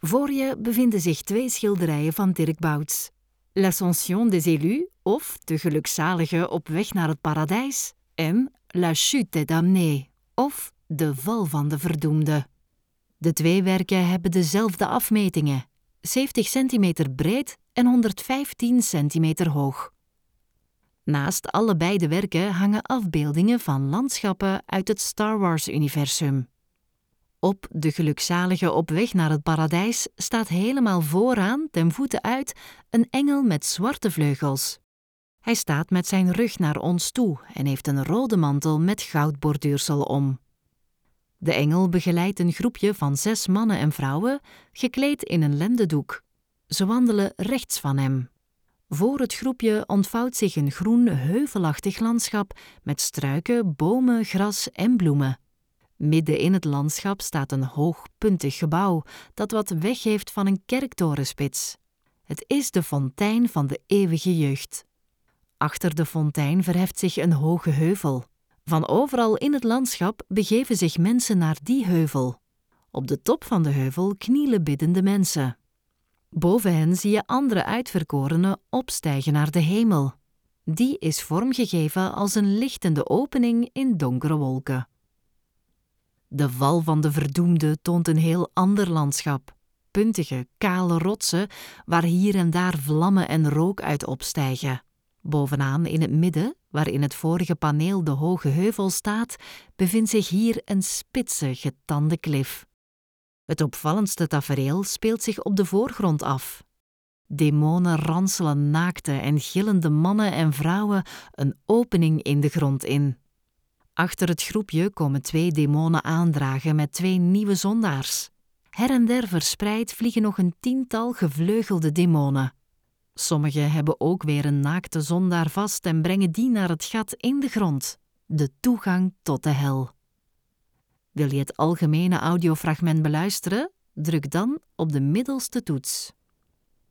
Voor je bevinden zich twee schilderijen van Dirk Bouts. L'Ascension des élus, of De gelukzalige op weg naar het paradijs, en La chute des damnés, of De val van de verdoemde. De twee werken hebben dezelfde afmetingen, 70 centimeter breed en 115 centimeter hoog. Naast allebei de werken hangen afbeeldingen van landschappen uit het Star Wars-universum. Op de gelukzalige op weg naar het paradijs staat helemaal vooraan, ten voeten uit, een engel met zwarte vleugels. Hij staat met zijn rug naar ons toe en heeft een rode mantel met goudborduursel om. De engel begeleidt een groepje van zes mannen en vrouwen, gekleed in een lendendoek. Ze wandelen rechts van hem. Voor het groepje ontvouwt zich een groen, heuvelachtig landschap met struiken, bomen, gras en bloemen. Midden in het landschap staat een hoog, puntig gebouw dat wat weggeeft van een kerktorenspits. Het is de fontein van de eeuwige jeugd. Achter de fontein verheft zich een hoge heuvel. Van overal in het landschap begeven zich mensen naar die heuvel. Op de top van de heuvel knielen biddende mensen. Boven hen zie je andere uitverkorenen opstijgen naar de hemel. Die is vormgegeven als een lichtende opening in donkere wolken. De val van de verdoemde toont een heel ander landschap. Puntige, kale rotsen waar hier en daar vlammen en rook uit opstijgen. Bovenaan in het midden, waar in het vorige paneel de hoge heuvel staat, bevindt zich hier een spitse, getande klif. Het opvallendste tafereel speelt zich op de voorgrond af. Demonen ranselen naakte en gillende mannen en vrouwen een opening in de grond in. Achter het groepje komen twee demonen aandragen met twee nieuwe zondaars. Her en der verspreid vliegen nog een tiental gevleugelde demonen. Sommigen hebben ook weer een naakte zondaar vast en brengen die naar het gat in de grond, de toegang tot de hel. Wil je het algemene audiofragment beluisteren? Druk dan op de middelste toets.